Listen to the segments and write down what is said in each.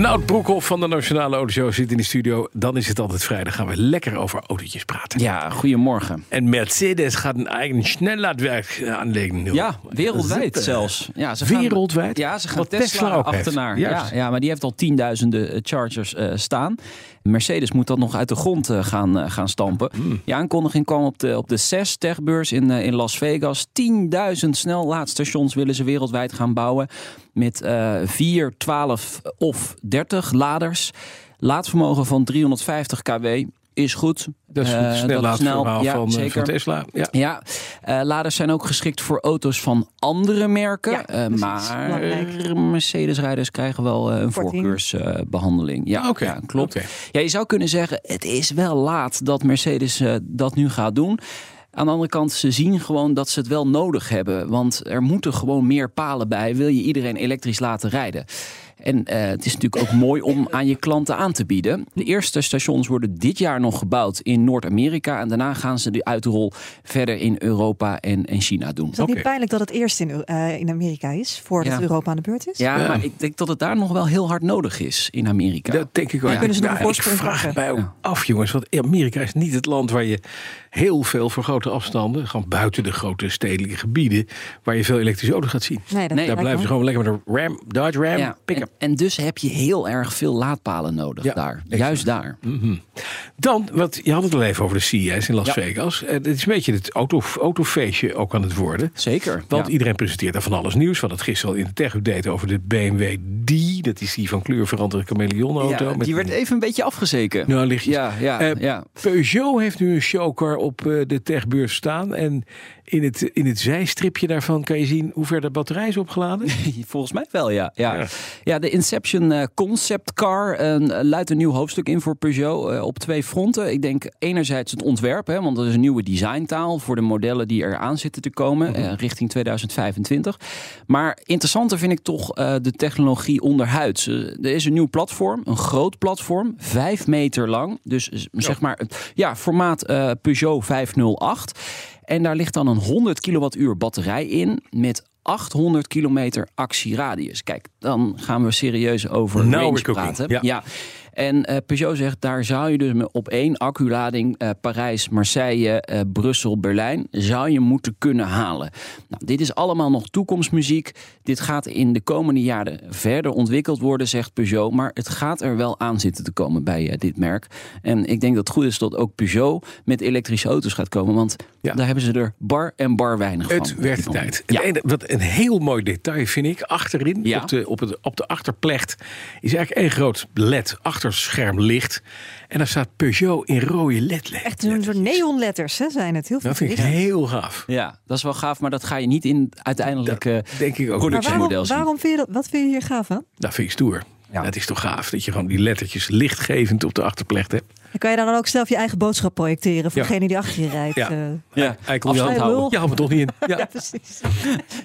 Nout Broekhoff van de Nationale Autoshow zit in de studio. Dan is het altijd vrijdag. gaan we lekker over autootjes praten. Ja, goedemorgen. En Mercedes gaat een eigen snellaadwerk aanleggen. Ja, wereldwijd zelfs. Ja, ze gaan, Wereldwijd? Ja, ze gaan Wat Tesla, Tesla ook achternaar. Ja, ja, maar die heeft al tienduizenden eh, chargers eh, staan. Mercedes moet dat nog uit de grond eh, gaan, gaan stampen. Hmm. Die aankondiging kwam op de, op de CES techbeurs in, in Las Vegas. 10.000 snellaadstations willen ze wereldwijd gaan bouwen. Met eh 4, 12 of 30 laders. Laadvermogen van 350 kW is goed. Dat is Eh, ja, van, eh, zeker. van Tesla. Ja. Ja, eh, laders zijn ook geschikt voor auto's van andere merken. Ja, eh, maar. Mercedes-rijders krijgen wel eh, een Korting. voorkeursbehandeling. ja, Oké, ja, klopt. Ja, je zou kunnen zeggen, het is wel laat dat Mercedes eh, dat nu gaat doen. Aan de andere kant, ze zien gewoon dat ze het wel nodig hebben. Want er moeten gewoon meer palen bij. Wil je iedereen elektrisch laten rijden? En eh, het is natuurlijk ook mooi om aan je klanten aan te bieden. De eerste stations worden dit jaar nog gebouwd in Noord-Amerika. En daarna gaan ze de uitrol verder in Europa en, en China doen. Is dat niet pijnlijk dat het eerst in, eh, in Amerika is, voordat Ja. Europa aan de beurt is? Ja, Ja. maar ik denk dat het daar nog wel heel hard nodig is in Amerika. Dat denk ik wel. Ja. Kunnen ze nog Nou, een ik vraag mij ook af, jongens. Want Amerika is niet het land waar je heel veel voor grote afstanden... gewoon buiten de grote stedelijke gebieden... waar je veel elektrische auto's gaat zien. Nee, dat Nee, Daar blijven ze gewoon lekker met een Ram, Dodge Ram, Ja, pick-up. en, en dus heb je heel erg veel laadpalen nodig Ja, daar. exact. Juist daar. Dan, wat, je had het al even over de CES in Las Ja. Vegas. Eh, Het is een beetje het auto, autofeestje ook aan het worden. Zeker. Want ja. iedereen presenteert daar van alles nieuws. We hadden het gisteren al in de tech-update over de BMW D. Dat is die van kleur veranderde chameleon-auto. Ja, met- die werd even een beetje afgezeken. Nou, lichtjes. Ja, ja, Eh, ja. Peugeot heeft nu een showcar op eh, de techbeurs staan. En in het, in het zijstripje daarvan kan je zien hoe ver de batterij is opgeladen. Volgens mij wel, ja. Ja, Ja. ja. de Inception eh, Concept Car eh, luidt een nieuw hoofdstuk in voor Peugeot eh, op twee fronten. Ik denk enerzijds het ontwerp, hè, want dat is een nieuwe designtaal voor de modellen die er aan zitten te komen eh, richting 2025. Maar interessanter vind ik toch de technologie onderhuids. Er is een nieuw platform, een groot platform, vijf meter lang. Dus zeg maar, ja, formaat Peugeot 508. En daar ligt dan een 100 kilowattuur batterij in met 800 kilometer actieradius. Kijk, dan gaan we serieus over Nou, range praten. niet. Ja. En eh, Peugeot zegt, daar zou je dus op één acculading eh, Parijs, Marseille, eh, Brussel, Berlijn, zou je moeten kunnen halen. Nou, dit is allemaal nog toekomstmuziek. Dit gaat in de komende jaren verder ontwikkeld worden, zegt Peugeot. Maar het gaat er wel aan zitten te komen bij dit merk. En ik denk dat het goed is dat ook Peugeot met elektrische auto's gaat komen. Want Ja. daar hebben ze er bar en bar weinig van. Het werd tijd. Ja. Het wat een heel mooi detail vind ik. Achterin, Ja. op, de, op, het, op de achterplecht, is eigenlijk één groot LED achterschermlicht. En daar staat Peugeot in rode LED. Echt zo'n soort neonletters hè, zijn het. Heel veel Dat vind ik heel gaaf. Ja, dat is wel gaaf, maar dat ga je niet in uiteindelijk eh Denk ik ook. Maar productiemodel waarom, zien. waarom vind je dat, wat vind je hier gaaf aan? Dat vind ik stoer. Ja. Dat is toch gaaf dat je gewoon die lettertjes lichtgevend op de achterplecht hebt. Dan kan je dan ook zelf je eigen boodschap projecteren voor Ja. degene die achter je rijdt. Ja. eh. Ja, Eikel, afstand je, houden. je had me toch niet in. Ja. ja, precies.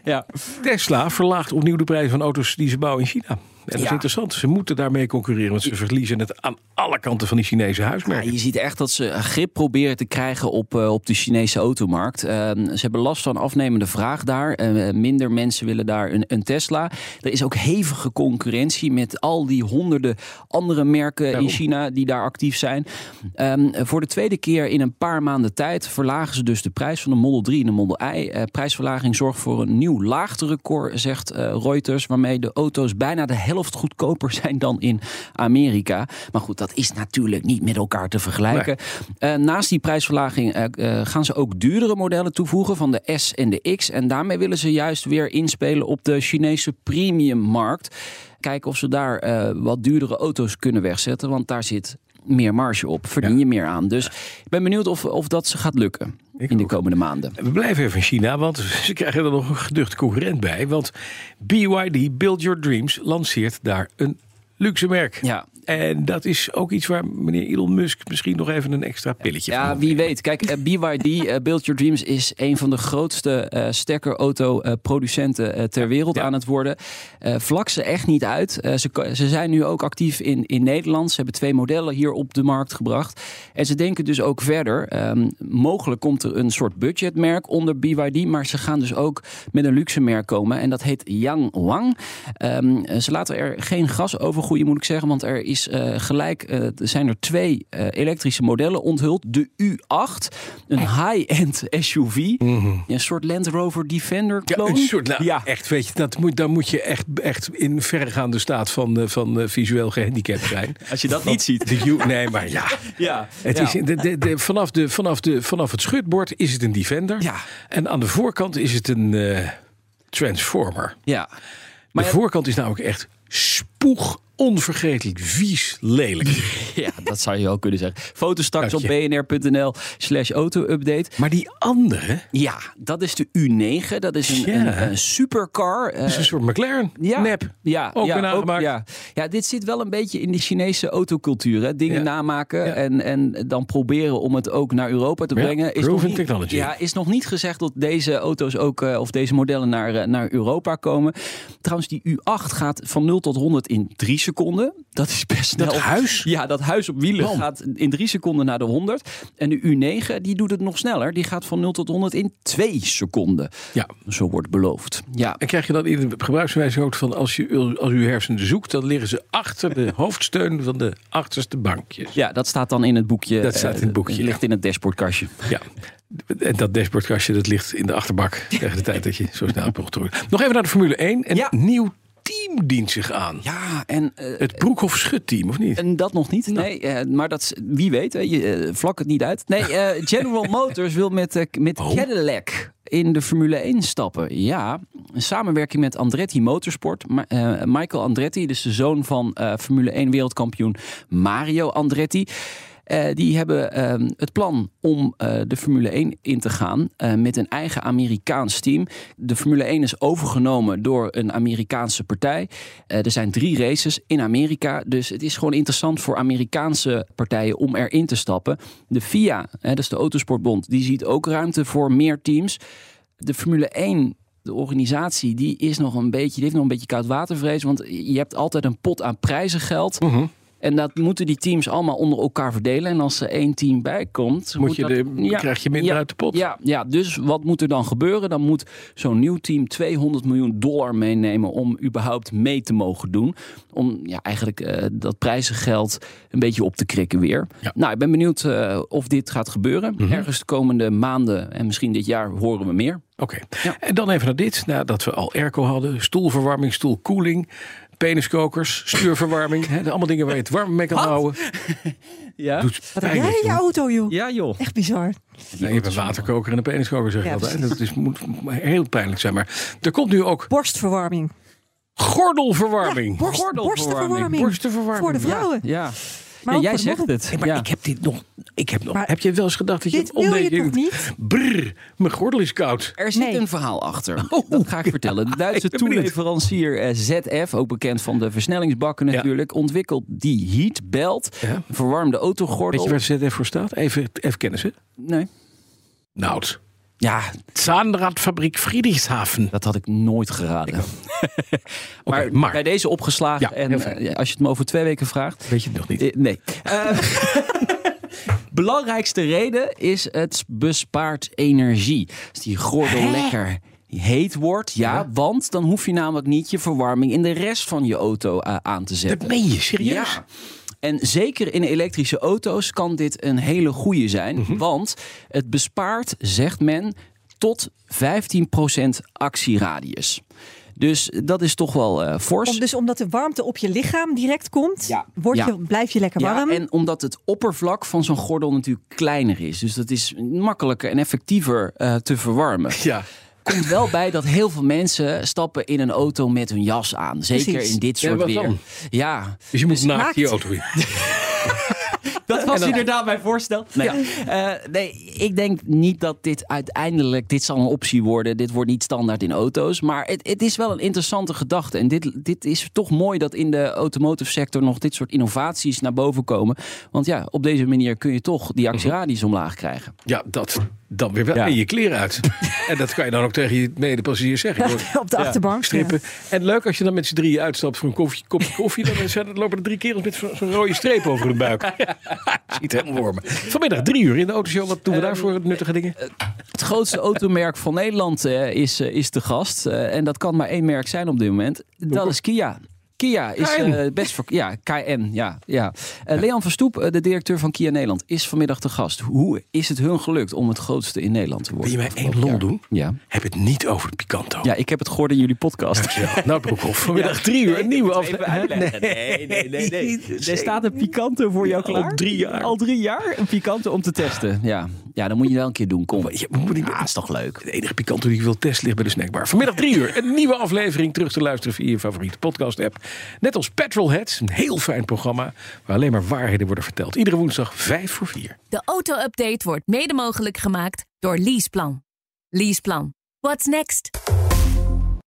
Ja. Tesla verlaagt opnieuw de prijs van auto's die ze bouwen in China. En dat is interessant. Ze moeten daarmee concurreren, want ze verliezen het aan alle kanten van die Chinese Ja, huismerken. je ziet echt dat ze grip proberen te krijgen op, eh, op de Chinese automarkt. Eh, ze hebben last van afnemende vraag daar. Eh, minder mensen willen daar een, een Tesla. Er is ook hevige concurrentie met al die honderden andere merken Daarom. in China die daar actief zijn. Ehm, voor de tweede keer in een paar maanden tijd verlagen ze dus de prijs van de Model 3 en de Model I. Eh, prijsverlaging zorgt voor een nieuw laagterecord, zegt eh, Reuters, waarmee de auto's bijna de helft goedkoper zijn dan in Amerika. Maar goed, dat is natuurlijk niet met elkaar te vergelijken. Eh, naast die prijsverlaging eh, eh, gaan ze ook duurdere modellen toevoegen van de S en de X. En daarmee willen ze juist weer inspelen op de Chinese premiummarkt. Kijken of ze daar wat duurdere auto's kunnen wegzetten, want daar zit meer marge op, verdien je meer aan. Dus ik ben benieuwd of, of dat ze gaat lukken Ik in de komende maanden. We blijven even in China, want ze krijgen er nog een geduchte concurrent bij. Want BYD Build Your Dreams lanceert daar een luxe merk. Ja, En dat is ook iets waar meneer Elon Musk misschien nog even een extra pilletje van Ja, moet wie weet. Kijk, eh, BYD, eh, Build Your Dreams, is een van de grootste eh stekkerauto-producenten eh, ter wereld Ja. aan het worden. Eh vlak ze echt niet uit. Eh, ze, ze zijn nu ook actief in, in Nederland. Ze hebben twee modellen hier op de markt gebracht. En ze denken dus ook verder. Ehm, mogelijk komt er een soort budgetmerk onder BYD, maar ze gaan dus ook met een luxe merk komen. En dat heet Yang Wang. Ehm, eh, ze laten er geen gas over groeien, moet ik zeggen. Want er is eh, gelijk, eh, er zijn er twee eh, elektrische modellen onthuld. De U8, een high-end SUV. Ja, een soort Land Rover Defender Ja, clone. een soort, nou, Ja. echt, weet je, dat moet, dan moet je echt, echt in verregaande staat van, van visueel gehandicapt zijn. Als je dat niet ziet. De U- nee, maar ja. Ja, Het ja. is, de, de, de, vanaf, de, vanaf, de, vanaf het schutbord is het een Defender. Ja. En aan de voorkant is het een Transformer. ja. De Maar ja, voorkant is namelijk echt spoeg onvergetelijk vies lelijk. ja, dat zou je ook kunnen zeggen. Foto straks op bnr.nl slash auto-update. Maar die andere Ja, dat is de U9. Dat is een, Ja. een, een supercar. eh, is een soort McLaren. Ja, Nep. Ja, Ook ja, nagemaakt. ja. ja, dit zit wel een beetje in de Chinese autocultuur. Hè? Dingen Ja. namaken en, en dan proberen om het ook naar Europa te brengen. Is nog, niet, technology. ja, is nog niet gezegd dat deze auto's ook, eh, of deze modellen naar, eh, naar Europa komen. Trouwens, die U8 gaat van 0 tot 100 in 3 seconden. Dat is best snel. Dat huis? Ja, dat huis op wielen gaat in 3 seconden naar de 100. En de U9 die doet het nog sneller. Die gaat van 0 tot 100 in 2 seconden. Ja. Zo wordt beloofd. Ja, En krijg je dan in de gebruikswijziging ook van als je als u hersenen zoekt, dan liggen ze achter de hoofdsteun van de achterste bankjes. Ja, dat staat dan in het boekje. Dat staat in het eh, boekje, ligt in het dashboardkastje. Ja. En dat dashboardkastje dat ligt in de achterbak tegen de tijd dat je zo snel hebt. Nog even naar de Formule 1. Een Ja. nieuw team dient zich aan. Ja, en, eh, Het Broekhoff Schutteam, of niet? en dat nog niet. Nee, eh, maar dat wie weet, hè, je eh, vlak het niet uit. Nee, General Motors wil met, met Oh. Cadillac in de Formule 1 stappen. Ja, een samenwerking met Andretti Motorsport. Ma- Michael Andretti, dus de zoon van Formule 1 wereldkampioen Mario Andretti. Eh, die hebben ehm, het plan om eh, de Formule 1 in te gaan eh, met een eigen Amerikaans team. De Formule 1 is overgenomen door een Amerikaanse partij. Er zijn drie races in Amerika, dus het is gewoon interessant voor Amerikaanse partijen om erin te stappen. De FIA, dat is de Autosportbond, die ziet ook ruimte voor meer teams. De Formule 1 de organisatie die is nog een beetje, die heeft nog een beetje koudwatervrees. Want je hebt altijd een pot aan prijzengeld. Mhm. En dat moeten die teams allemaal onder elkaar verdelen. En als er één team bij komt, Moet je dat- de- krijg je minder ja, uit de pot. Ja, ja, dus wat moet er dan gebeuren? Dan moet zo'n nieuw team 200 miljoen dollar meenemen om überhaupt mee te mogen doen. Om ja, eigenlijk eh, dat prijzengeld een beetje op te krikken weer. Ja. Nou, ik ben benieuwd eh, of dit gaat gebeuren. Mhm. Ergens de komende maanden en misschien dit jaar horen we meer. Oké. En dan even naar dit. Nadat we al airco hadden, stoelverwarming, stoelkoeling, peniskokers, stuurverwarming. Hè, allemaal dingen waar je het warm mee kan houden. Ja, Doet Wat heb jij in je auto, joh? ja joh. Echt bizar. Nee, je hebt een waterkoker en een peniskoker, zeg ik Ja, altijd. Dat is, moet heel pijnlijk zijn. Maar er komt nu ook Borstverwarming. gordelverwarming. Borst, Gordelverwarming. borstenverwarming. Borstenverwarming. Voor de vrouwen. Ja. Maar Ja, jij zegt het. Hey, maar ja. ik heb dit nog. Ik heb nog. Maar- heb je wel eens gedacht dat je Dit het wil je toch niet? Brrr, mijn gordel is koud. Er zit Nee. een verhaal achter. Oh. dat ga ik vertellen. De Duitse toeleverancier eh, ZF, ook bekend van de versnellingsbakken Ja. natuurlijk, ontwikkelt die heatbelt. Ja. Een verwarmde autogordel. Weet je waar ZF voor staat? Even, even kennen ze. Nee. Noud. Ja, Zaanradfabriek Friedrichshafen. dat had ik nooit geraden. maar, bij deze opgeslagen. Ja, en eh, als je het me over twee weken vraagt. weet je het nog niet. eh, nee. Eh, belangrijkste reden is het bespaart energie. Als die gordel lekker heet wordt, ja, want dan hoef je namelijk niet je verwarming in de rest van je auto aan te zetten. Dat meen je serieus? Ja. En zeker in elektrische auto's kan dit een hele goede zijn. Mhm. Want het bespaart, zegt men, tot 15% actieradius. Dus dat is toch wel eh fors. Om, dus omdat de warmte op je lichaam direct komt, Ja. word je, Ja. blijf je lekker warm. Ja, en omdat het oppervlak van zo'n gordel natuurlijk kleiner is. Dus dat is makkelijker en effectiever eh, te verwarmen. Ja. Komt wel bij dat heel veel mensen stappen in een auto met hun jas aan. Zeker Precies. in dit Ja, soort weer. dan? Ja, Dus je moet naakt naakt. die auto in. dat was dan- inderdaad mijn voorstel. Nee. Eh, nee, ik denk niet dat dit uiteindelijk, dit zal een optie worden. Dit wordt niet standaard in auto's. Maar het, het is wel een interessante gedachte. En dit, dit is toch mooi dat in de automotive sector nog dit soort innovaties naar boven komen. Want ja, op deze manier kun je toch die actieradius omlaag krijgen. Ja, dat dan weer wel. Ja. En je kleren uit. en dat kan je dan ook tegen je medepassagier zeggen. Wordt Op de achterbank. strippen. En leuk als je dan met z'n drieën uitstapt voor een koffie, kopje koffie. Dan zijn- dan lopen er drie kerels met zo- zo'n rode streep over hun buik. Ja, ziet helemaal wormen. Vanmiddag drie uur in de autoshow. Wat doen we daar voor nuttige dingen? Het grootste automerk van Nederland eh, is, eh, is de gast. Eh, en dat kan maar één merk zijn op dit moment. Dat is Kia. Kia is eh, best voor. Ja, KN. Ja, ja. Eh, Leon Verstoep, eh, de directeur van Kia Nederland, is vanmiddag te gast. Hoe is het hun gelukt om het grootste in Nederland te worden? Wil je mij één lol doen? Ja. Heb het niet over het Picanto. ja, ik heb het gehoord in jullie podcast. Nou, Broekhoff. Vanmiddag drie uur. Een nieuwe aflevering. Nee, nee, nee, nee. Er staat een Picanto voor jou Al klaar. drie jaar. Al drie jaar een Picanto om te testen. Ja, ja dan moet je wel een keer doen. Kom. Je moet niet Ja, is toch leuk. De enige Picanto die ik wil testen ligt bij de snackbar. Vanmiddag drie uur. Een nieuwe aflevering terug te luisteren via je favoriete podcast app. Net als Petrolheads. Een heel fijn programma waar alleen maar waarheden worden verteld. Iedere woensdag vijf voor vier. De auto-update wordt mede mogelijk gemaakt door Leaseplan. Leaseplan. What's next?